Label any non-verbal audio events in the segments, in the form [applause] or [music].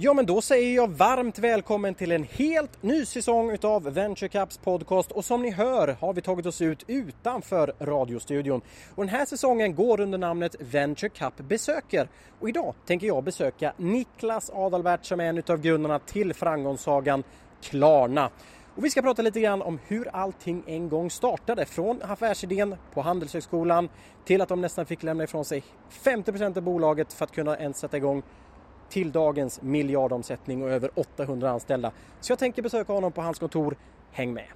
Ja, men då säger jag varmt välkommen till en helt ny säsong utav Venture Caps podcast och som ni hör har vi tagit oss ut utanför radiostudion. Och den här säsongen går under namnet Venture Cup besöker och idag tänker jag besöka Niklas Adalbert som är en utav grundarna till framgångssagan Klarna. Och vi ska prata lite grann om hur allting en gång startade. Från affärsidén på Handelshögskolan till att de nästan fick lämna ifrån sig 50% av bolaget för att kunna ens sätta igång till dagens miljardomsättning och över 800 anställda. Så jag tänker besöka honom på hans kontor. Häng med!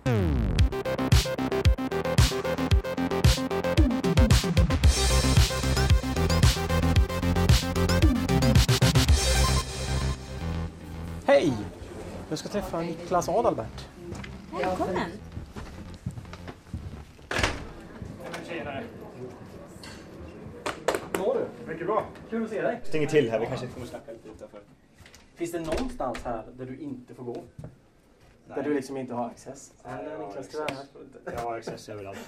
Hej! Jag ska träffa Niklas Adalbert. Välkommen! Tjenare! Hur mår du? Mycket bra. Kul att se dig. Stänger till här, vi kanske får snacka lite utanför. Finns det någonstans här där du inte får gå? Där du liksom inte har access? Nej, jag har access. Jag har överallt.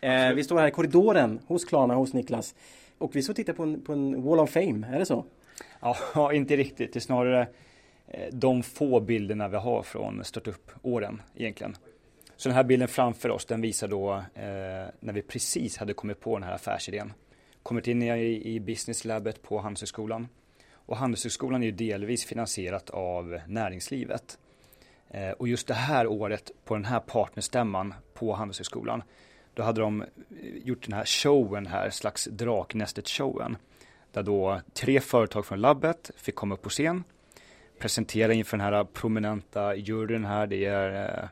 Eh, vi står här i korridoren hos Klarna, hos Niklas. Och vi och tittar på en, på en Wall of Fame, är det så? Ja, inte riktigt. Det är snarare eh, de få bilderna vi har från startup-åren egentligen. Så den här bilden framför oss, den visar då eh, när vi precis hade kommit på den här affärsidén. Kommit in i, i business labbet på Handelshögskolan. Och Handelshögskolan är ju delvis finansierat av näringslivet. Eh, och just det här året på den här partnerstämman på Handelshögskolan då hade de eh, gjort den här showen här, slags Draknästet-showen. Där då tre företag från labbet fick komma upp på scen, presentera inför den här prominenta juryn här. Det är, eh,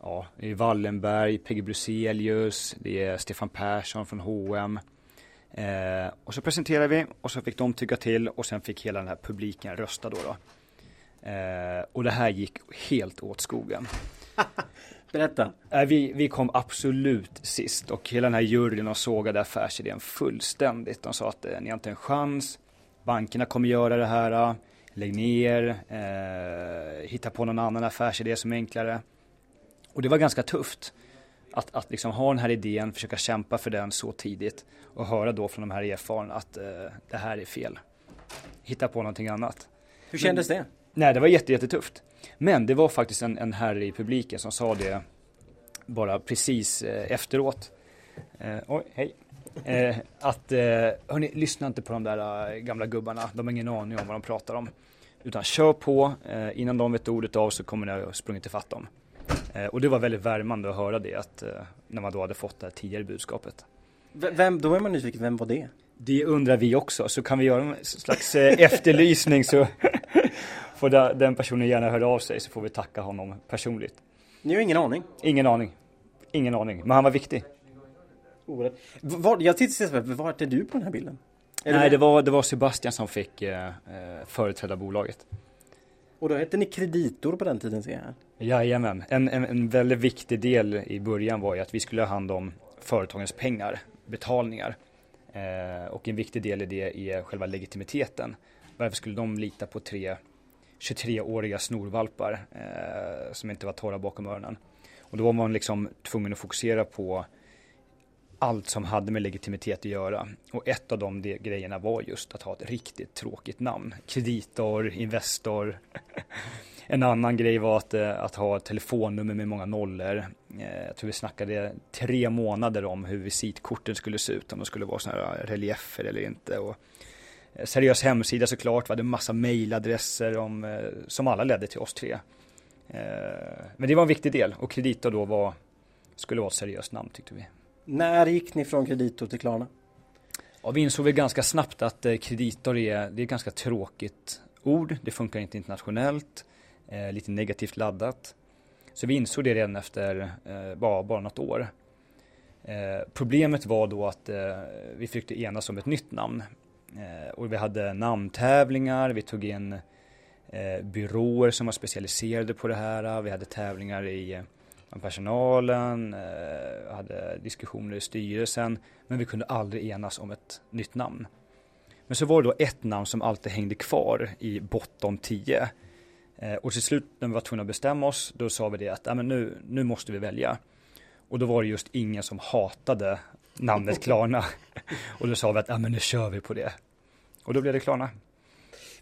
ja, det är Wallenberg, PG Bruzelius, det är Stefan Persson från H&M. Eh, och så presenterade vi och så fick de tycka till och sen fick hela den här publiken rösta då. då. Eh, och det här gick helt åt skogen. [laughs] Berätta. Eh, vi, vi kom absolut sist och hela den här juryn och sågade affärsidén fullständigt. De sa att eh, ni har inte en chans, bankerna kommer göra det här, eh, lägg ner, eh, hitta på någon annan affärsidé som är enklare. Och det var ganska tufft att, att liksom ha den här idén, försöka kämpa för den så tidigt och höra då från de här erfarna att eh, det här är fel. Hitta på någonting annat. Hur kändes det? Nej, det var jätte, jättetufft. Men det var faktiskt en, en herre i publiken som sa det bara precis eh, efteråt. Eh, oj, hej. Eh, att, eh, hörni, lyssna inte på de där eh, gamla gubbarna. De har ingen aning om vad de pratar om. Utan kör på, eh, innan de vet ordet av så kommer ni ha sprungit ifatt dem. Eh, och det var väldigt värmande att höra det, att, eh, när man då hade fått det här tidigare budskapet. Vem, då är man nyfiken, vem var det? Det undrar vi också, så kan vi göra en slags eh, efterlysning så [laughs] får den personen gärna höra av sig så får vi tacka honom personligt. Ni har ingen aning? Ingen aning. Ingen aning, men han var viktig. Var, jag tittar vart är du på den här bilden? Är Nej, med? det var, det var Sebastian som fick eh, företräda bolaget. Och då hette ni Kreditor på den tiden ser jag här. Jajamän, en, en, en väldigt viktig del i början var ju att vi skulle ha hand om företagens pengar, betalningar. Eh, och en viktig del i det är själva legitimiteten. Varför skulle de lita på tre 23-åriga snorvalpar eh, som inte var torra bakom öronen? Och då var man liksom tvungen att fokusera på allt som hade med legitimitet att göra. Och ett av de grejerna var just att ha ett riktigt tråkigt namn. Kreditor, Investor. [laughs] en annan grej var att, eh, att ha ett telefonnummer med många nollor. Eh, jag tror vi snackade tre månader om hur visitkorten skulle se ut, om de skulle vara sådana här eh, reliefer eller inte. Och seriös hemsida såklart, vi hade massa mailadresser om, som alla ledde till oss tre. Men det var en viktig del och Kreditor då var, skulle vara ett seriöst namn tyckte vi. När gick ni från Kreditor till Klarna? Ja, vi insåg väl ganska snabbt att eh, kreditor är, det är ett ganska tråkigt ord. Det funkar inte internationellt, eh, lite negativt laddat. Så vi insåg det redan efter eh, bara, bara något år. Eh, problemet var då att eh, vi fick enas om ett nytt namn. Eh, och vi hade namntävlingar, vi tog in eh, byråer som var specialiserade på det här. Vi hade tävlingar i om personalen, eh, hade diskussioner i styrelsen, men vi kunde aldrig enas om ett nytt namn. Men så var det då ett namn som alltid hängde kvar i bottom 10. Eh, och till slut när vi var tvungna att bestämma oss, då sa vi det att ah, men nu, nu måste vi välja. Och då var det just ingen som hatade namnet Klarna. [laughs] och då sa vi att ah, men nu kör vi på det. Och då blev det Klarna.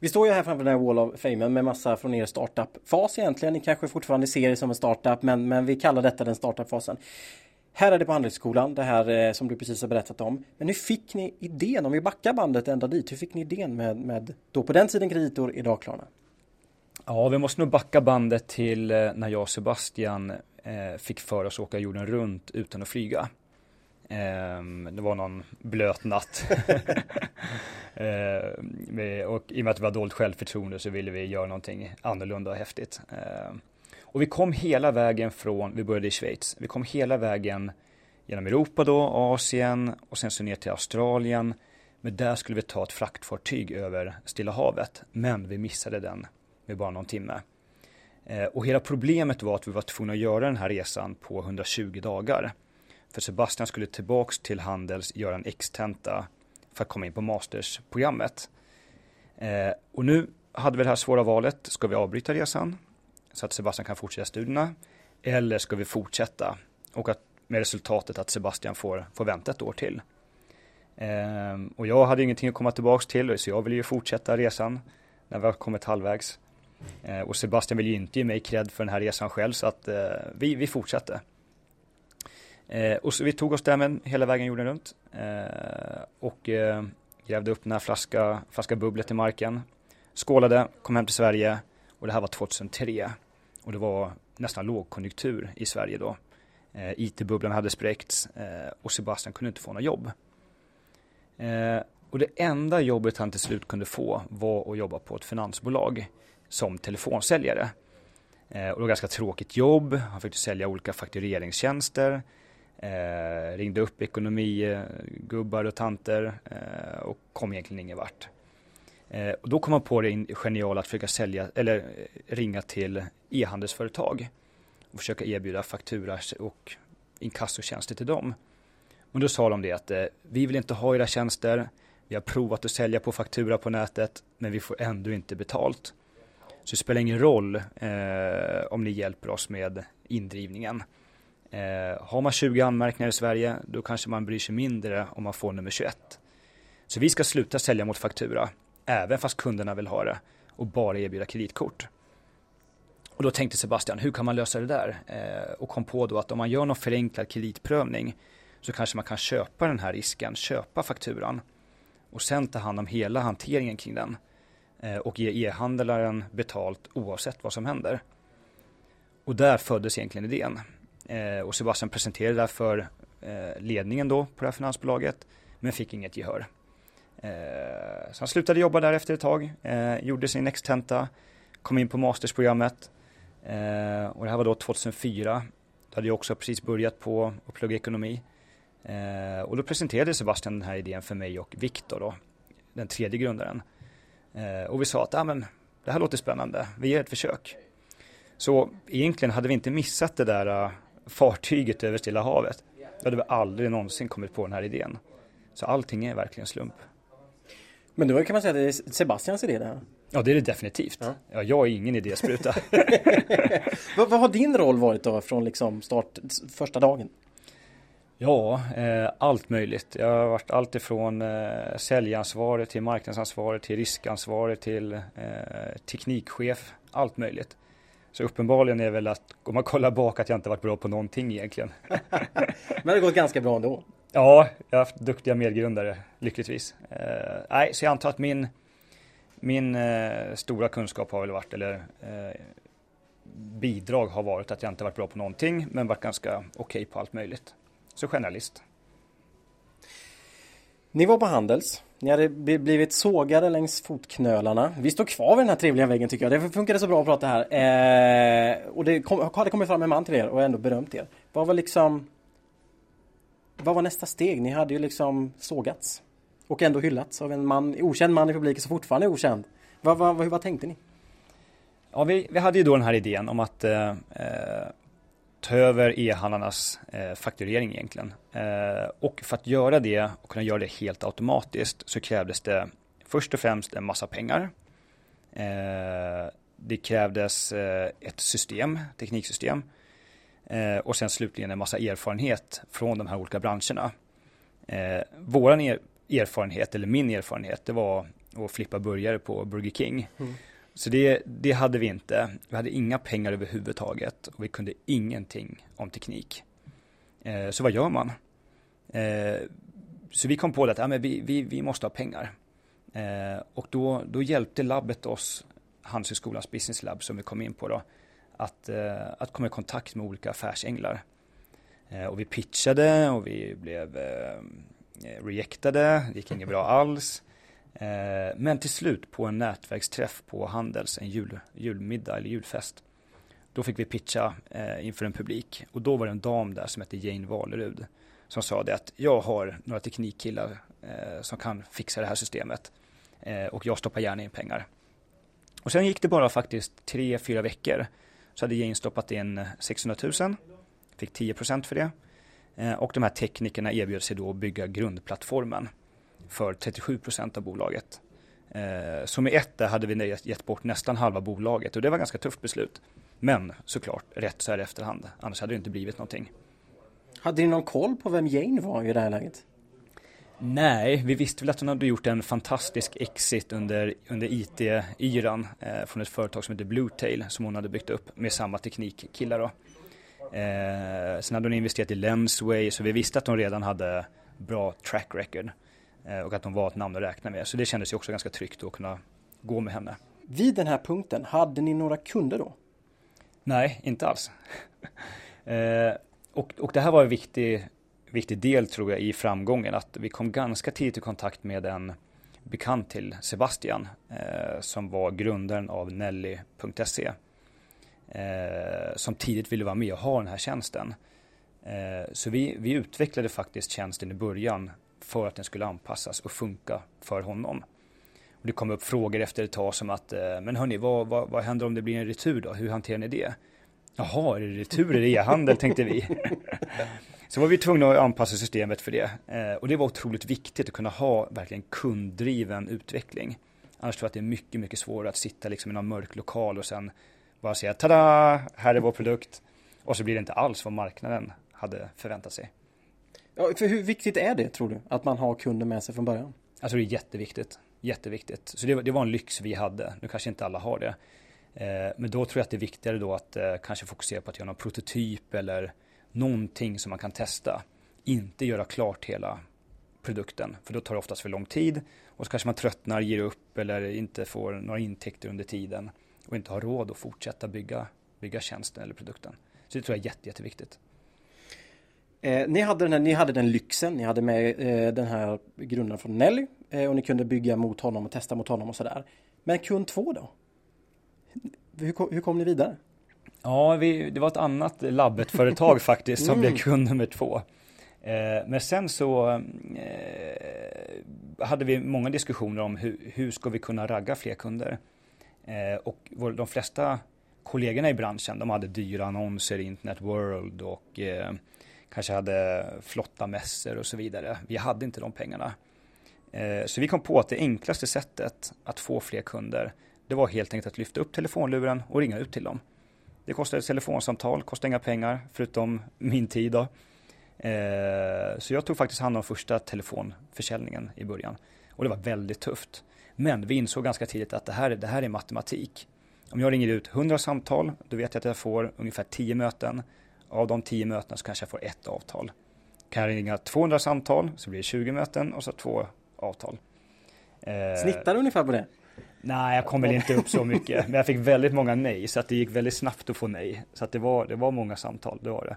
Vi står ju här framför den här Wall of Fame med massa från er startup-fas egentligen. Ni kanske fortfarande ser det som en startup men, men vi kallar detta den startup-fasen. Här är det på Handelshögskolan, det här eh, som du precis har berättat om. Men hur fick ni idén, om vi backar bandet ända dit, hur fick ni idén med, med då på den tiden kreditor, idag Klarna? Ja, vi måste nog backa bandet till eh, när jag och Sebastian eh, fick för oss att åka jorden runt utan att flyga. Eh, det var någon blöt natt. [laughs] eh, och i och med att vi har dåligt självförtroende så ville vi göra någonting annorlunda och häftigt. Eh, och vi kom hela vägen från, vi började i Schweiz, vi kom hela vägen genom Europa då, Asien och sen så ner till Australien. Men där skulle vi ta ett fraktfartyg över Stilla havet, men vi missade den med bara någon timme. Och hela problemet var att vi var tvungna att göra den här resan på 120 dagar. För Sebastian skulle tillbaks till Handels göra en extenta för att komma in på mastersprogrammet. Eh, och nu hade vi det här svåra valet, ska vi avbryta resan så att Sebastian kan fortsätta studierna eller ska vi fortsätta och att, med resultatet att Sebastian får, får vänta ett år till. Eh, och jag hade ingenting att komma tillbaks till så jag ville ju fortsätta resan när vi har kommit halvvägs. Eh, och Sebastian vill ju inte ge mig cred för den här resan själv så att eh, vi, vi fortsatte. Eh, och så vi tog oss därmed hela vägen jorden runt eh, och eh, grävde upp den här flaska, flaska bubblet i marken. Skålade, kom hem till Sverige och det här var 2003 och det var nästan lågkonjunktur i Sverige då. Eh, IT-bubblan hade spräckts eh, och Sebastian kunde inte få något jobb. Eh, och det enda jobbet han till slut kunde få var att jobba på ett finansbolag som telefonsäljare. Eh, och det var ett ganska tråkigt jobb, han fick sälja olika faktureringstjänster, eh, ringde upp ekonomigubbar eh, och tanter eh, och kom egentligen ingen vart. Eh, och då kom han på det geniala att försöka sälja, eller eh, ringa till e-handelsföretag och försöka erbjuda faktura och inkassotjänster till dem. Men då sa de det att eh, vi vill inte ha era tjänster, vi har provat att sälja på faktura på nätet, men vi får ändå inte betalt. Så det spelar ingen roll eh, om ni hjälper oss med indrivningen. Eh, har man 20 anmärkningar i Sverige, då kanske man bryr sig mindre om man får nummer 21. Så vi ska sluta sälja mot faktura, även fast kunderna vill ha det, och bara erbjuda kreditkort. Och då tänkte Sebastian, hur kan man lösa det där? Eh, och kom på då att om man gör någon förenklad kreditprövning så kanske man kan köpa den här risken, köpa fakturan och sen ta hand om hela hanteringen kring den. Eh, och ge e-handlaren betalt oavsett vad som händer. Och där föddes egentligen idén. Eh, och Sebastian presenterade det för eh, ledningen då på det här finansbolaget men fick inget gehör. Eh, så han slutade jobba där efter ett tag, eh, gjorde sin extenta, kom in på mastersprogrammet eh, och det här var då 2004. Då hade jag också precis börjat på att plugga ekonomi. Och då presenterade Sebastian den här idén för mig och Viktor då, den tredje grundaren. Eh, och vi sa att ah, men, det här låter spännande, vi ger ett försök. Så egentligen hade vi inte missat det där fartyget över Stilla havet, då hade vi aldrig någonsin kommit på den här idén. Så allting är verkligen slump. Men då kan man säga att det är Sebastians idé det här? Ja det är det definitivt. Ja. ja jag är ingen idéspruta. [laughs] [laughs] vad, vad har din roll varit då från liksom start, första dagen? Ja, eh, allt möjligt. Jag har varit allt ifrån eh, säljansvarig till marknadsansvarig till riskansvarig till eh, teknikchef. Allt möjligt. Så uppenbarligen är väl att om man kollar bak att jag inte varit bra på någonting egentligen. [laughs] Men det har gått ganska bra ändå. Ja, jag har haft duktiga medgrundare lyckligtvis. Eh, nej, så jag antar att min, min eh, stora kunskap har väl varit, eller eh, bidrag har varit att jag inte varit bra på någonting men varit ganska okej okay på allt möjligt. Så generalist. Ni var på Handels. Ni hade blivit sågade längs fotknölarna. Vi står kvar vid den här trevliga väggen tycker jag. Det funkade så bra att prata här. Eh, och det kom, hade kommit fram en man till er och ändå berömt er. Vad var liksom Vad var nästa steg? Ni hade ju liksom sågats. Och ändå hyllats av en man, okänd man i publiken som fortfarande är okänd. Vad, vad, vad, vad tänkte ni? Ja, vi, vi hade ju då den här idén om att eh, eh ta över e-handlarnas eh, fakturering egentligen. Eh, och för att göra det och kunna göra det helt automatiskt så krävdes det först och främst en massa pengar. Eh, det krävdes eh, ett system, tekniksystem eh, och sen slutligen en massa erfarenhet från de här olika branscherna. Eh, våran er erfarenhet, eller min erfarenhet, det var att flippa burgare på Burger King. Mm. Så det, det hade vi inte. Vi hade inga pengar överhuvudtaget och vi kunde ingenting om teknik. Eh, så vad gör man? Eh, så vi kom på att ja, men vi, vi, vi måste ha pengar. Eh, och då, då hjälpte labbet oss, Handelshögskolans business lab som vi kom in på då, att, eh, att komma i kontakt med olika affärsänglar. Eh, och vi pitchade och vi blev eh, eh rejectade, det gick inget bra alls. Eh, men till slut på en nätverksträff på Handels, en jul, julmiddag eller julfest, då fick vi pitcha eh, inför en publik. Och då var det en dam där som hette Jane Valerud som sa det att jag har några teknikkillar eh, som kan fixa det här systemet eh, och jag stoppar gärna in pengar. Och sen gick det bara faktiskt tre, fyra veckor så hade Jane stoppat in 600 000, fick 10 för det. Eh, och de här teknikerna erbjöd sig då att bygga grundplattformen för 37% av bolaget. Eh, så med ett där hade vi gett bort nästan halva bolaget och det var ganska tufft beslut. Men såklart, rätt så här i efterhand. Annars hade det inte blivit någonting. Hade ni någon koll på vem Jane var i det här läget? Nej, vi visste väl att hon hade gjort en fantastisk exit under, under IT-yran eh, från ett företag som heter Bluetail som hon hade byggt upp med samma teknikkillar då. Eh, sen hade hon investerat i Lensway så vi visste att hon redan hade bra track record och att hon var ett namn att räkna med. Så det kändes ju också ganska tryggt att kunna gå med henne. Vid den här punkten, hade ni några kunder då? Nej, inte alls. [laughs] eh, och, och det här var en viktig, viktig del tror jag i framgången, att vi kom ganska tidigt i kontakt med en bekant till Sebastian eh, som var grundaren av Nelly.se. Eh, som tidigt ville vara med och ha den här tjänsten. Eh, så vi, vi utvecklade faktiskt tjänsten i början för att den skulle anpassas och funka för honom. Och det kom upp frågor efter ett tag som att, eh, men hörni, vad, vad, vad händer om det blir en retur då? Hur hanterar ni det? Jaha, är det returer i e-handel tänkte vi. [laughs] Så var vi tvungna att anpassa systemet för det. Eh, och det var otroligt viktigt att kunna ha verkligen kunddriven utveckling. Annars tror jag att det är mycket, mycket svårare att sitta liksom i någon mörk lokal och sen bara säga tada, här är vår produkt. Och så blir det inte alls vad marknaden hade förväntat sig. Ja, för hur viktigt är det tror du? Att man har kunder med sig från början? Jag tror det är jätteviktigt. Jätteviktigt. Så det, det var en lyx vi hade. Nu kanske inte alla har det. Eh, men då tror jag att det är viktigare då att eh, kanske fokusera på att göra någon prototyp eller någonting som man kan testa. Inte göra klart hela produkten, för då tar det oftast för lång tid och så kanske man tröttnar, ger upp eller inte får några intäkter under tiden och inte har råd att fortsätta bygga, bygga tjänsten eller produkten. Så det tror jag är jätte, jätteviktigt. Eh, ni, hade den här, ni hade den lyxen, ni hade med eh, den här grunden från Nelly eh, och ni kunde bygga mot honom och testa mot honom och sådär. Men kund två då? Hur, hur kom ni vidare? Ja, vi, det var ett annat labbet-företag [laughs] faktiskt som mm. blev kund nummer två. Eh, men sen så eh, hade vi många diskussioner om hur, hur ska vi kunna ragga fler kunder. Eh, och vår, de flesta kollegorna i branschen, de hade dyra annonser i Internet World och kanske hade flotta mässor och så vidare. Vi hade inte de pengarna. Eh, så vi kom på att det enklaste sättet att få fler kunder det var helt enkelt att lyfta upp telefonluren och ringa ut till dem. Det kostade ett telefonsamtal, kostade inga pengar förutom min tid då. Eh, så jag tog faktiskt hand om första telefonförsäljningen i början. Och det var väldigt tufft. Men vi insåg ganska tidigt att det här, det här är matematik. Om jag ringer ut 100 samtal, då vet jag att jag får ungefär 10 möten. Av de 10 mötena så kanske jag får ett avtal. Kan jag ringa 200 samtal så blir det 20 möten och så två avtal. Eh, Snittar du ungefär på det? Nej, jag kom väl inte upp så [laughs] mycket. Men jag fick väldigt många nej, så att det gick väldigt snabbt att få nej. Så att det var, det var många samtal, det var det.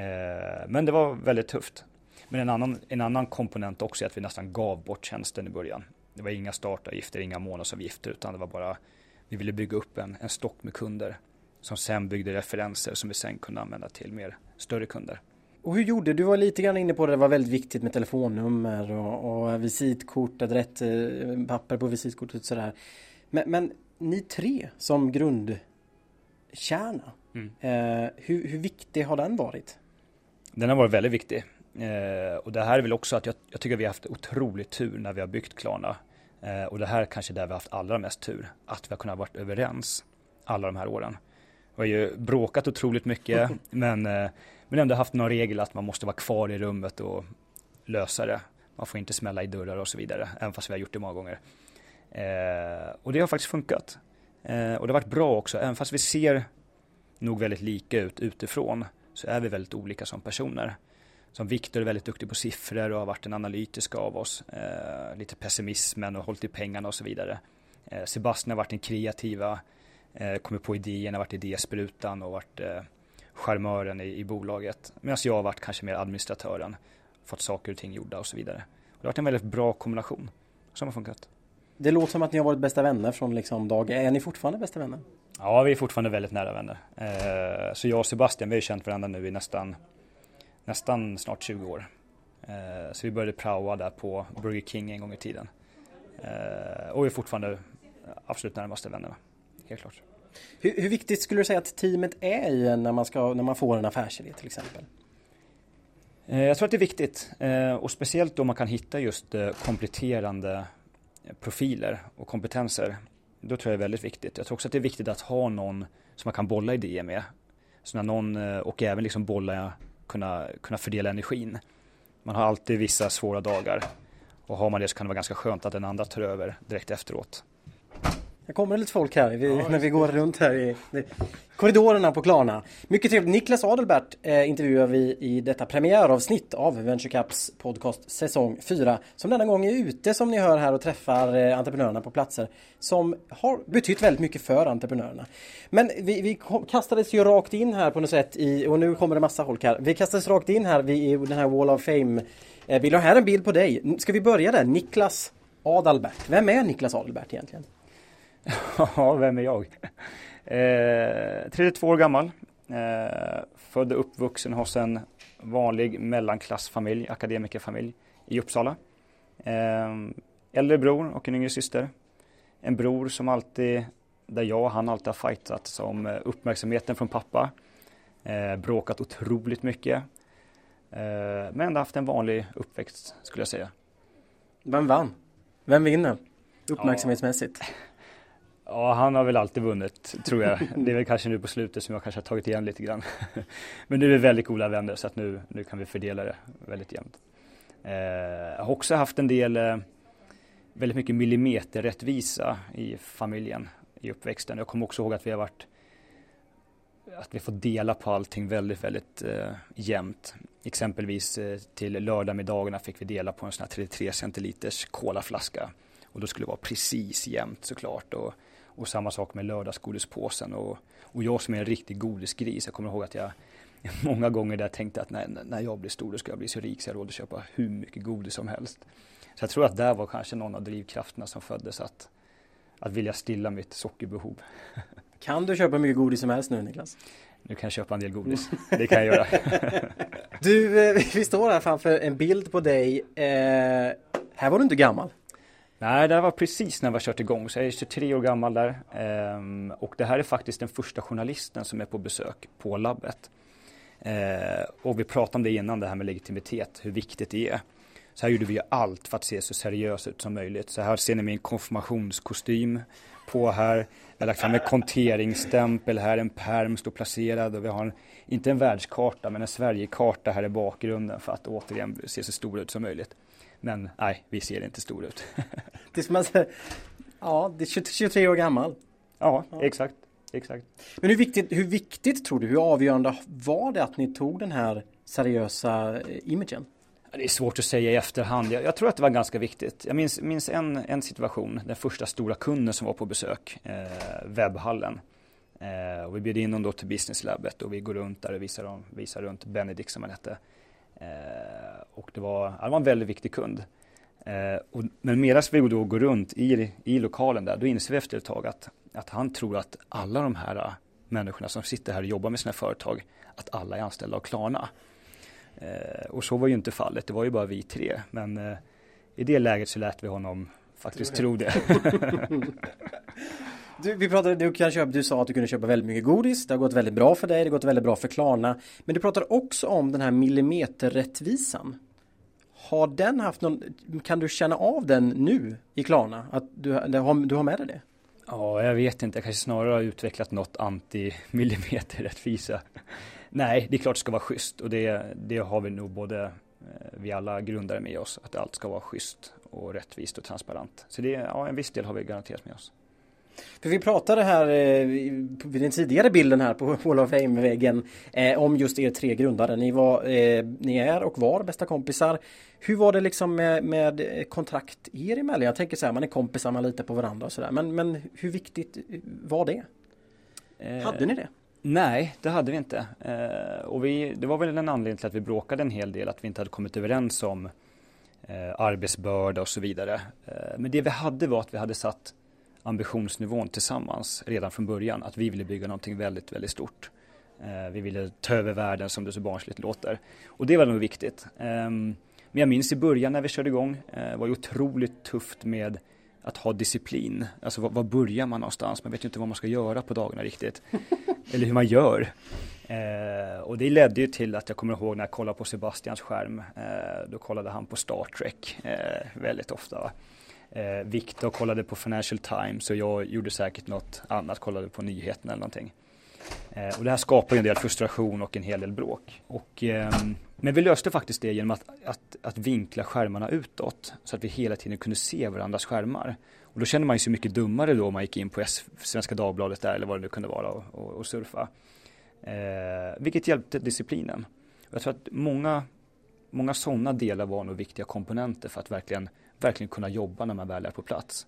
Eh, men det var väldigt tufft. Men en annan, en annan komponent också är att vi nästan gav bort tjänsten i början. Det var inga startavgifter, inga månadsavgifter, utan det var bara, vi ville bygga upp en, en stock med kunder som sen byggde referenser som vi sen kunde använda till mer större kunder. Och hur gjorde du? var lite grann inne på det, det var väldigt viktigt med telefonnummer och, och visitkort, rätt eh, papper på visitkortet och sådär. Men, men ni tre som grundkärna, mm. eh, hur, hur viktig har den varit? Den har varit väldigt viktig. Eh, och det här är väl också att jag, jag, tycker vi har haft otrolig tur när vi har byggt Klarna. Eh, och det här är kanske där vi har haft allra mest tur. Att vi har kunnat varit överens alla de här åren. Har ju bråkat otroligt mycket men eh, men ändå haft någon regel att man måste vara kvar i rummet och lösa det. Man får inte smälla i dörrar och så vidare, även fast vi har gjort det många gånger. Eh, och det har faktiskt funkat. Eh, och det har varit bra också, även fast vi ser nog väldigt lika ut utifrån så är vi väldigt olika som personer. Som Viktor är väldigt duktig på siffror och har varit en analytisk av oss. Eh, lite pessimismen och hållit i pengarna och så vidare. Eh, Sebastian har varit den kreativa, eh, kommit på idéerna, varit idésprutan och varit eh, charmören i, i bolaget. Medan jag har varit kanske mer administratören, fått saker och ting gjorda och så vidare. Och det har varit en väldigt bra kombination som har funkat. Det låter som att ni har varit bästa vänner från liksom dag Är ni fortfarande bästa vänner? Ja, vi är fortfarande väldigt nära vänner. Eh, så jag och Sebastian, vi har känt varandra nu i nästan, nästan snart 20 år. Eh, så vi började praoa där på Burger King en gång i tiden. Eh, och vi är fortfarande absolut närmaste vännerna, helt klart. Hur, hur, viktigt skulle du säga att teamet är i när man, ska, när man får en affärsidé till exempel? Jag tror att det är viktigt och speciellt om man kan hitta just kompletterande profiler och kompetenser. Då tror jag det är väldigt viktigt. Jag tror också att det är viktigt att ha någon som man kan bolla idéer med. Så när någon, eh, och även liksom bolla, kunna, kunna fördela energin. Man har alltid vissa svåra dagar. Och har man det så kan det vara ganska skönt att den andra tar över direkt efteråt. Det kommer lite folk här vi, ja, när vi går runt här i korridorerna på Klarna. Mycket trevligt. Niklas Adelbert eh, intervjuar vi i detta premiäravsnitt av Venture Caps podcast säsong 4. Som denna gång är ute som ni hör här och träffar eh, entreprenörerna på platser som har betytt väldigt mycket för entreprenörerna. Men vi, vi kastades ju rakt in här på något sätt i, och nu kommer det massa folk här. Vi kastades rakt in här i den här Wall of Fame. Eh, vill ha här en bild på dig. Ska vi börja där? Niklas Adalbert. Vem är Niklas Adalbert egentligen? [laughs] Ja, vem är jag? Eh, 32 år gammal. Eh, född och uppvuxen hos en vanlig mellanklassfamilj, akademikerfamilj i Uppsala. Eh, äldre bror och en yngre syster. En bror som alltid, där jag och han alltid har fightat som uppmärksamheten från pappa. Eh, bråkat otroligt mycket. Eh, men ändå haft en vanlig uppväxt skulle jag säga. Vem vann? Vem vinner? Uppmärksamhetsmässigt? Ja. Ja, han har väl alltid vunnit, tror jag. Det är väl kanske nu på slutet som jag kanske har tagit igen lite grann. [laughs] Men nu är vi väldigt goda vänner så att nu, nu kan vi fördela det väldigt jämnt. Eh, jag har också haft en del, eh, väldigt mycket millimeterrättvisa i familjen i uppväxten. Jag kommer också ihåg att vi har varit att vi får dela på allting väldigt, väldigt eh, jämnt. Exempelvis eh, till lördagmiddagarna fick vi dela på en sån här 33 centiliters kolaflaska. Och då skulle det vara precis jämnt såklart. Och och samma sak med lördagsgodispåsen. Och, och jag som är en riktig godisgris, jag kommer ihåg att jag [laughs] många gånger där tänkte att när, när jag blir stor då ska jag bli så rik så jag har råd att köpa hur mycket godis som helst. Så jag tror att där var kanske någon av drivkrafterna som föddes att, att vilja stilla mitt sockerbehov. [laughs] Kan du köpa mycket godis som helst nu Niklas? Nu kan jag köpa en del godis. Det kan jag göra. [laughs] du, eh, vi står här framför en bild på dig. Eh, här var du inte gammal. Nej, det här var precis när vi har kört igång, så jag är 23 år gammal där. Ehm, och det här är faktiskt den första journalisten som är på besök på labbet. Ehm, och vi pratade om det innan, det här med legitimitet, hur viktigt det är. Så här gjorde vi allt för att se så seriös ut som möjligt. Så här ser ni min konfirmationskostym på här. Jag har lagt fram en konteringsstämpel här, en perm står placerad och vi har en, inte en världskarta men en Sverigekarta här i bakgrunden för att återigen se så stor ut som möjligt. Men nej, vi ser inte stor ut. [laughs] det är som säger, ja, det är 23 år gammal. Ja, ja, exakt. Exakt. Men hur viktigt, hur viktigt tror du, hur avgörande var det att ni tog den här seriösa eh, imagen? Det är svårt att säga i efterhand. Jag, jag, tror att det var ganska viktigt. Jag minns, minns en, en situation, den första stora kunden som var på besök, eh, webbhallen. Eh, och vi bjöd in dem då till Business Labbet och vi går runt där och visar, dem, visar runt Benedict som han hette. Eh, och det var, det var en väldigt viktig kund. Eh, och, men medan vi då går runt i, i lokalen där, då inser vi efter ett tag att, att han tror att alla de här äh, människorna som sitter här och jobbar med sina företag, att alla är anställda av Klarna. Eh, och så var ju inte fallet, det var ju bara vi tre. Men eh, i det läget så lät vi honom faktiskt tro det. [laughs] [laughs] Du, vi pratade, du, kan köpa, du sa att du kunde köpa väldigt mycket godis. Det har gått väldigt bra för dig. Det har gått väldigt bra för Klarna. Men du pratade också om den här millimeterrättvisan. Har den haft någon, kan du känna av den nu i Klarna? Att du, har, du har med dig det? Ja, jag vet inte. Jag kanske snarare har utvecklat något anti-millimeterrättvisa. [laughs] Nej, det är klart det ska vara schysst och det, det har vi nog både eh, vi alla grundare med oss, att allt ska vara schysst och rättvist och transparent. Så det, ja, en viss del har vi garanterat med oss. För vi pratade här eh, vid den tidigare bilden här på [laughs] Wall of Fame-väggen eh, om just er tre grundare. Ni, var, eh, ni är och var bästa kompisar. Hur var det liksom med, med kontrakt er emellan? Jag tänker så här, man är kompisar, man litar på varandra och sådär. Men, men hur viktigt var det? Eh, hade ni det? Nej, det hade vi inte. Eh, och vi, det var väl en anledning till att vi bråkade en hel del, att vi inte hade kommit överens om eh, arbetsbörda och så vidare. Eh, men det vi hade var att vi hade satt ambitionsnivån tillsammans redan från början. Att vi ville bygga någonting väldigt, väldigt stort. Eh, vi ville ta över världen som det så barnsligt låter. Och det var nog viktigt. Ehm, men jag minns i början när vi körde igång, det var ju otroligt tufft med att ha disciplin. Alltså var, var, börjar man någonstans? Man vet ju inte vad man ska göra på dagarna riktigt. [laughs] Eller hur man gör. Eh, och det ledde ju till att jag kommer ihåg när jag kollade på Sebastians skärm. Eh, då kollade han på Star Trek eh, väldigt ofta. Eh, Viktor kollade på Financial Times och jag gjorde säkert något annat, kollade på nyheterna eller någonting. Eh, och det här skapar ju en del frustration och en hel del bråk. Och, eh, men vi löste faktiskt det genom att, att, att, vinkla skärmarna utåt så att vi hela tiden kunde se varandras skärmar. Och då kände man sig mycket dummare då om man gick in på Svenska Dagbladet där eller vad det nu kunde vara och, och, och surfa. Eh, vilket hjälpte disciplinen. Jag tror att många, många sådana delar var nog viktiga komponenter för att verkligen, verkligen kunna jobba när man väl är på plats.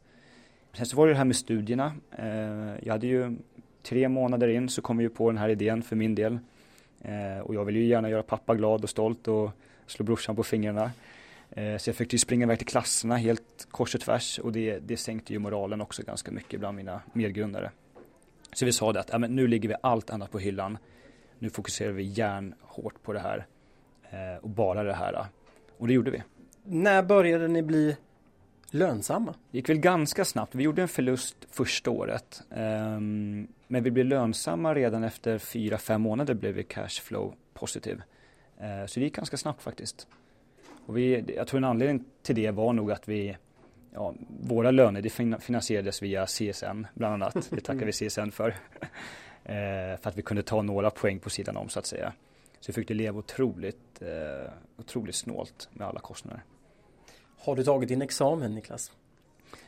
Sen så var det det här med studierna. Eh, jag hade ju tre månader in så kom vi ju på den här idén för min del. Eh, och jag vill ju gärna göra pappa glad och stolt och slå brorsan på fingrarna. Eh, så jag fick ju springa iväg till klasserna helt kors och tvärs och det, det sänkte ju moralen också ganska mycket bland mina medgrundare. Så vi sa det att ja, men nu ligger vi allt annat på hyllan. Nu fokuserar vi järnhårt på det här och bara det här. Och det gjorde vi. När började ni bli lönsamma? Det gick väl ganska snabbt. Vi gjorde en förlust första året. Um, men vi blev lönsamma redan efter fyra fem månader blev vi cashflow positiv. Uh, eh, så det gick ganska snabbt faktiskt. Och vi, jag tror en anledning till det var nog att vi Ja, våra löner det finansierades via CSN bland annat. Det tackar vi CSN för. uh, [laughs] för att vi kunde ta några poäng på sidan om så att säga. Så vi fick det leva otroligt, eh, otroligt snålt med alla kostnader. Har du tagit din examen Niklas?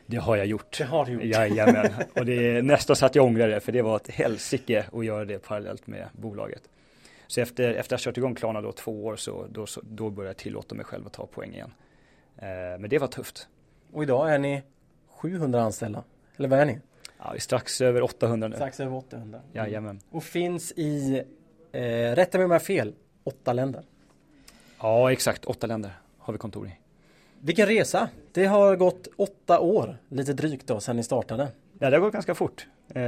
Det har jag gjort. Det har du gjort. Jajamän. Och det är nästan så att jag ångrar det för det var ett helsike att göra det parallellt med bolaget. Så efter, efter att ha kört igång Klarna då två år så då, så då började jag tillåta mig själv att ta poäng igen. Eh, men det var tufft. Och idag är ni 700 anställda. Eller vad är ni? Ja, vi är strax över 800 nu. Strax över 800. Mm. Jajamän. Och finns i, eh, rätta mig om jag har fel, åtta länder. Ja, exakt. Åtta länder har vi kontor i. Vilken resa! Det har gått åtta år, lite drygt då, sedan ni startade. Ja, det har gått ganska fort. Eh,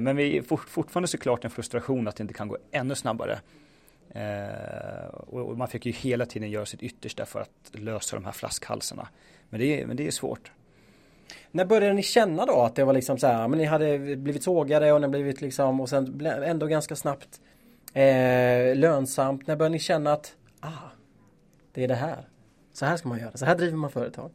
men vi är fortfarande såklart en frustration att det inte kan gå ännu snabbare. Eh, och man fick ju hela tiden göra sitt yttersta för att lösa de här flaskhalsarna. Men det är, men det är svårt. När började ni känna då att det var liksom så här, men ni hade blivit sågade och ni blivit liksom och sen ändå ganska snabbt eh, lönsamt. När började ni känna att, ah, det är det här? Så här ska man göra, så här driver man företag.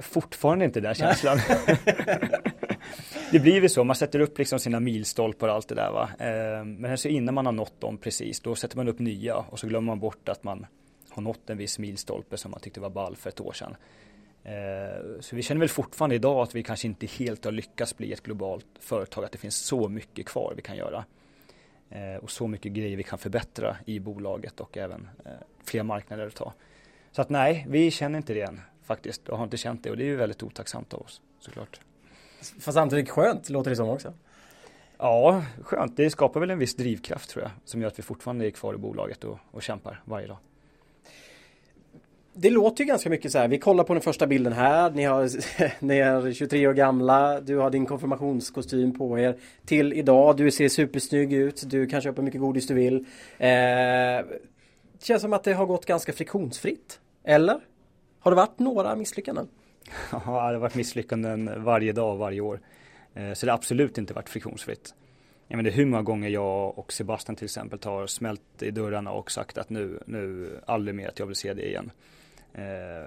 Fortfarande inte den känslan. [laughs] det blir ju så, man sätter upp liksom sina milstolpar och allt det där va. Eh, men så innan man har nått dem precis, då sätter man upp nya och så glömmer man bort att man har nått en viss milstolpe som man tyckte var ball för ett år sedan. Eh, så vi känner väl fortfarande idag att vi kanske inte helt har lyckats bli ett globalt företag, att det finns så mycket kvar vi kan göra. Eh, och så mycket grejer vi kan förbättra i bolaget och även fler marknader att ta. Så att nej, vi känner inte det än faktiskt och har inte känt det och det är ju väldigt otacksamt av oss såklart. Fast samtidigt skönt låter det som också. Ja, skönt. Det skapar väl en viss drivkraft tror jag som gör att vi fortfarande är kvar i bolaget och, och kämpar varje dag. Det låter ju ganska mycket så här. Vi kollar på den första bilden här. Ni, har, [laughs] ni är 23 år gamla. Du har din konfirmationskostym på er. Till idag. Du ser supersnygg ut. Du kan köpa mycket godis du vill. Eh, känns som att det har gått ganska friktionsfritt. Eller? Har det varit några misslyckanden? [laughs] Ja, det har varit misslyckanden varje dag, varje år. Eh, så det har absolut inte varit friktionsfritt. Jag menar hur många gånger jag och Sebastian till exempel har smält i dörrarna och sagt att nu, nu aldrig mer att jag vill se det igen. Eh,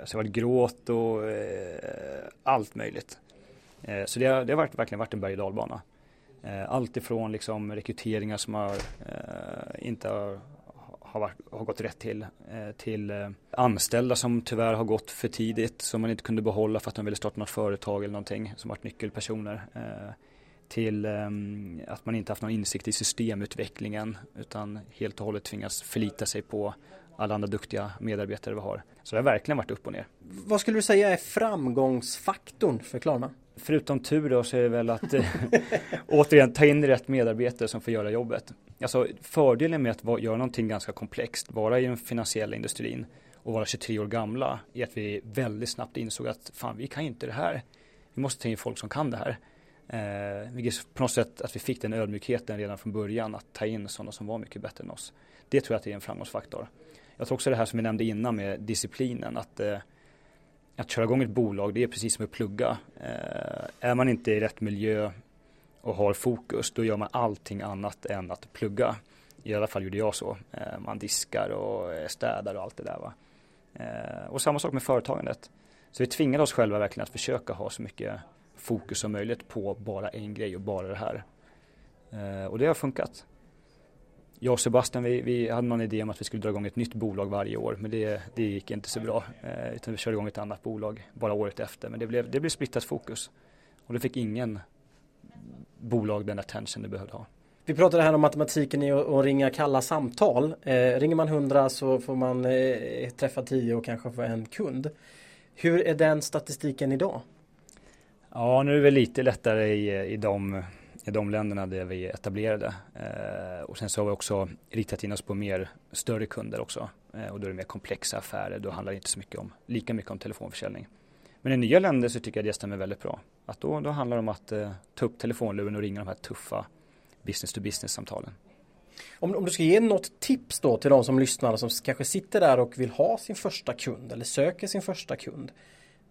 så det har varit gråt och eh, allt möjligt. Så det har, det har varit, verkligen varit en berg och dalbana. Allt ifrån liksom rekryteringar som har, inte har har, varit, har gått rätt till. Eh, till eh, anställda som tyvärr har gått för tidigt som man inte kunde behålla för att de ville starta något företag eller någonting som varit nyckelpersoner. Eh, till att man inte haft någon insikt i systemutvecklingen utan helt och hållet tvingas förlita sig på alla andra duktiga medarbetare vi har. Så det har verkligen varit upp och ner. Vad skulle du säga är framgångsfaktorn för Klarna? Förutom tur då så är det väl att [laughs] återigen ta in rätt medarbetare som får göra jobbet. Alltså fördelen med att göra någonting ganska komplext, vara i den finansiella industrin och vara 23 år gamla är att vi väldigt snabbt insåg att fan vi kan inte det här. Vi måste ta in folk som kan det här. Eh, vilket på något sätt att vi fick den ödmjukheten redan från början att ta in sådana som var mycket bättre än oss. Det tror jag att det är en framgångsfaktor. Jag tror också det här som vi nämnde innan med disciplinen att eh, att köra igång ett bolag det är precis som att plugga. Eh, är man inte i rätt miljö och har fokus då gör man allting annat än att plugga. I alla fall gjorde jag så. Eh, man diskar och eh, städar och allt det där va. Eh, och samma sak med företagandet. Så vi tvingade oss själva verkligen att försöka ha så mycket fokus som möjligt på bara en grej och bara det här. Och det har funkat. Jag och Sebastian vi, vi, hade någon idé om att vi skulle dra igång ett nytt bolag varje år men det, det gick inte så bra. Utan vi körde igång ett annat bolag bara året efter men det blev, det blev splittat fokus. Och det fick ingen bolag den attention det behövde ha. Vi pratade här om matematiken i att ringa kalla samtal. Eh, ringer man 100 så får man eh, träffa 10 och kanske få en kund. Hur är den statistiken idag? Ja, nu är det väl lite lättare i, i, de, i de länderna där vi är etablerade. Eh, och sen så har vi också riktat in oss på mer större kunder också. Eh, och då är det mer komplexa affärer. Då handlar det inte så mycket om, lika mycket om telefonförsäljning. Men i nya länder så tycker jag det stämmer väldigt bra. Att då, då handlar det om att eh, ta upp telefonluren och ringa de här tuffa business to business samtalen. Om, om, du ska ge något tips då till de som lyssnar som kanske sitter där och vill ha sin första kund eller söker sin första kund.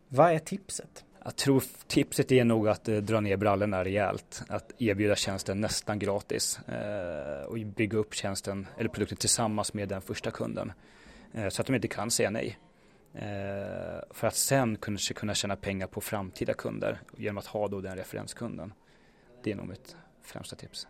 Vad är tipset? Jag tror tipset är nog att eh, dra ner brallorna rejält. Att erbjuda tjänsten nästan gratis eh, och bygga upp tjänsten eller produkten tillsammans med den första kunden. Eh, så att de inte kan säga nej. Eh, för att sen kanske kunna tjäna pengar på framtida kunder genom att ha då den referenskunden. Det är nog mitt främsta tips.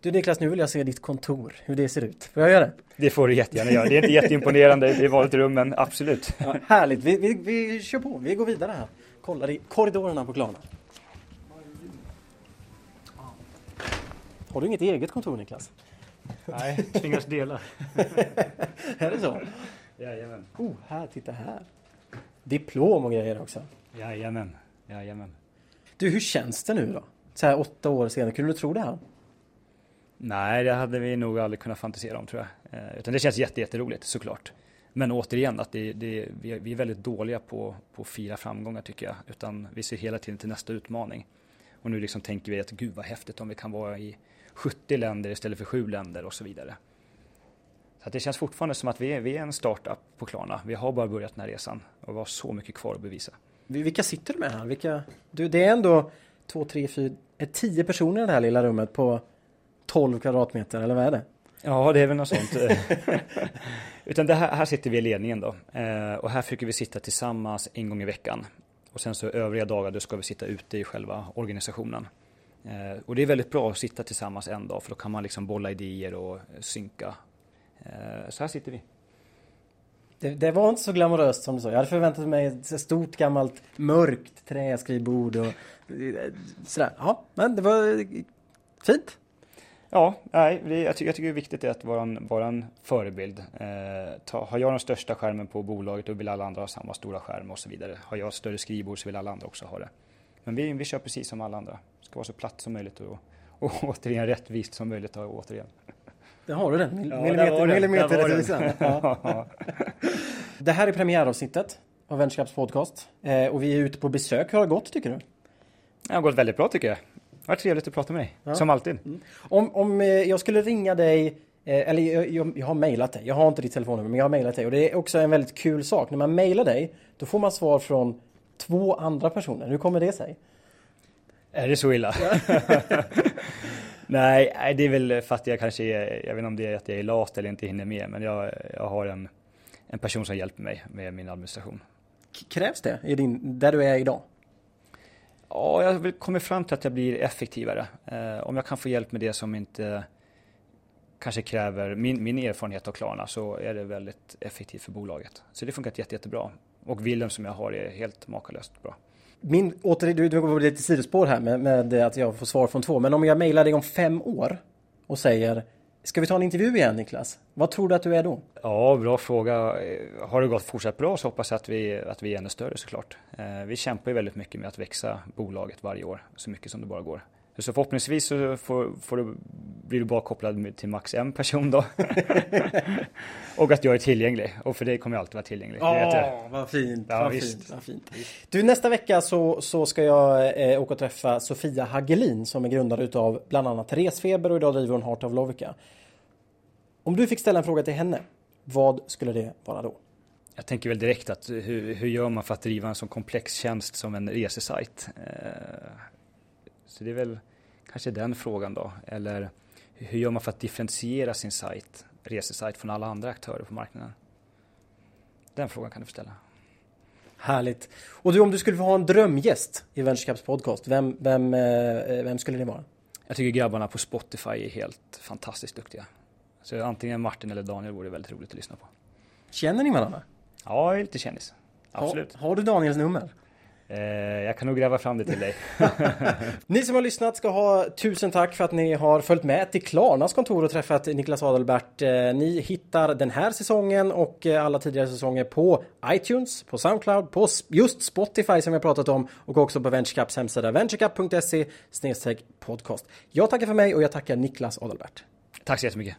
Du Niklas, nu vill jag se ditt kontor, hur det ser ut. Får jag göra det? Det får du jättegärna göra. Det är inte jätteimponerande, är vanligt rum, men absolut. Ja, härligt, vi, vi, vi kör på, vi går vidare här. Kollar i korridorerna på Klarna. Har du inget eget kontor Niklas? Nej, tvingas dela. [laughs] är det så? Jajamän. Oh, här, titta här. Diplom och grejer också. Jajamän, jajamän. Du, hur känns det nu då? Så här åtta år senare, kunde du tro det här? Nej, det hade vi nog aldrig kunnat fantisera om tror jag. Eh, utan det känns jätteroligt såklart. Men återigen, att det, det, vi är väldigt dåliga på, på att fira framgångar tycker jag. Utan vi ser hela tiden till nästa utmaning. Och nu liksom tänker vi att gud vad häftigt om vi kan vara i 70 länder istället för 7 länder och så vidare. Så det känns fortfarande som att vi är, vi är en startup på Klarna. Vi har bara börjat den här resan och vi har så mycket kvar att bevisa. Vilka sitter du med här? Vilka, du, det är ändå två, tre, fyra, tio personer i det här lilla rummet på 12 kvadratmeter eller vad är det? Ja, det är väl något sånt. [laughs] Utan det här, här sitter vi i ledningen då. Eh, och här försöker vi sitta tillsammans en gång i veckan. Och sen så övriga dagar då ska vi sitta ute i själva organisationen. Eh, och det är väldigt bra att sitta tillsammans en dag för då kan man liksom bolla idéer och synka. Eh, så här sitter vi. Det, det, var inte så glamoröst som du sa. Jag hade förväntat mig ett stort gammalt mörkt träskrivbord och sådär. Ja, men det var fint. Ja, nej, jag, tycker, jag tycker det är viktigt att vara en, vara en förebild. Eh, ta, har jag den största skärmen på bolaget då vill alla andra ha samma stora skärm och så vidare. Har jag större skrivbord så vill alla andra också ha det. Men vi, vi kör precis som alla andra. Det ska vara så platt som möjligt och, och [laughs] återigen rättvist som möjligt. Och, återigen. Där har du den, Mil ja, millimeter, millimeterrättvisan. [laughs] Ja. det här är premiäravsnittet av Venturecaps podcast eh, och vi är ute på besök. Hur har det gått tycker du? Det har gått väldigt bra tycker jag. Det var trevligt att prata med dig, ja. som alltid. Mm. Om, om eh, jag skulle ringa dig, eh, eller jag, jag, jag har mejlat dig, jag har inte ditt telefonnummer, men jag har mejlat dig och det är också en väldigt kul sak. När man mejlar dig, då får man svar från två andra personer. Hur kommer det sig? Är det så illa? [laughs] [laughs] nej, det är väl för att jag kanske är, jag vet inte om det är att jag är lat eller inte hinner med, men jag, jag har en, en person som hjälper mig med min administration. Krävs det i din, där du är idag? Ja, jag har kommit fram till att jag blir effektivare. Eh, om jag kan få hjälp med det som inte kanske kräver min, min erfarenhet av Klarna så är det väldigt effektivt för bolaget. Så det funkar jätte, jättebra. Och Willem som jag har är helt makalöst bra. Min, åter, du, du går lite sidospår här med, med att jag får svar från två. Men om jag mejlar dig om fem år och säger Ska vi ta en intervju igen Niklas? Vad tror du att du är då? Ja, bra fråga. Eh, har det gått fortsatt bra så hoppas jag att vi, att vi är ännu större såklart. Eh, vi kämpar ju väldigt mycket med att växa bolaget varje år, så mycket som det bara går. Så förhoppningsvis så får, får du, blir du bara kopplad till max en person då. [laughs] och att jag är tillgänglig. Och för det kommer jag alltid vara tillgänglig. Ja, vad fint. Ja, vad, fint vad fint. Du, nästa vecka så, så ska jag eh, åka och träffa Sofia Hagelin som är grundare utav bland annat Resfeber och idag driver hon Heart of Lovica. Om du fick ställa en fråga till henne, vad skulle det vara då? Jag tänker väl direkt att hur, hur gör man för att driva en så komplex tjänst som en resesajt? Eh, så det är väl kanske den frågan då. Eller hur gör man för att differentiera sin sajt, resesajt från alla andra aktörer på marknaden? Den frågan kan du ställa. Härligt. Och du, om du skulle få ha en drömgäst i Venturecaps podcast, vem, vem, eh, vem skulle det vara? Jag tycker grabbarna på Spotify är helt fantastiskt duktiga. Så antingen Martin eller Daniel vore väldigt roligt att lyssna på. Känner ni varandra? Ja, jag är lite kändis. Absolut. Har, har du Daniels nummer? Eh, jag kan nog gräva fram det till dig. [laughs] ni som har lyssnat ska ha tusen tack för att ni har följt med till Klarnas kontor och träffat Niklas Adelbert. Eh, ni hittar den här säsongen och eh, alla tidigare säsonger på iTunes, på Soundcloud, på just Spotify som vi har pratat om och också på VentureCaps hemsida venturecup.se podcast. Jag tackar för mig och jag tackar Niklas Adelbert. Tack så jättemycket.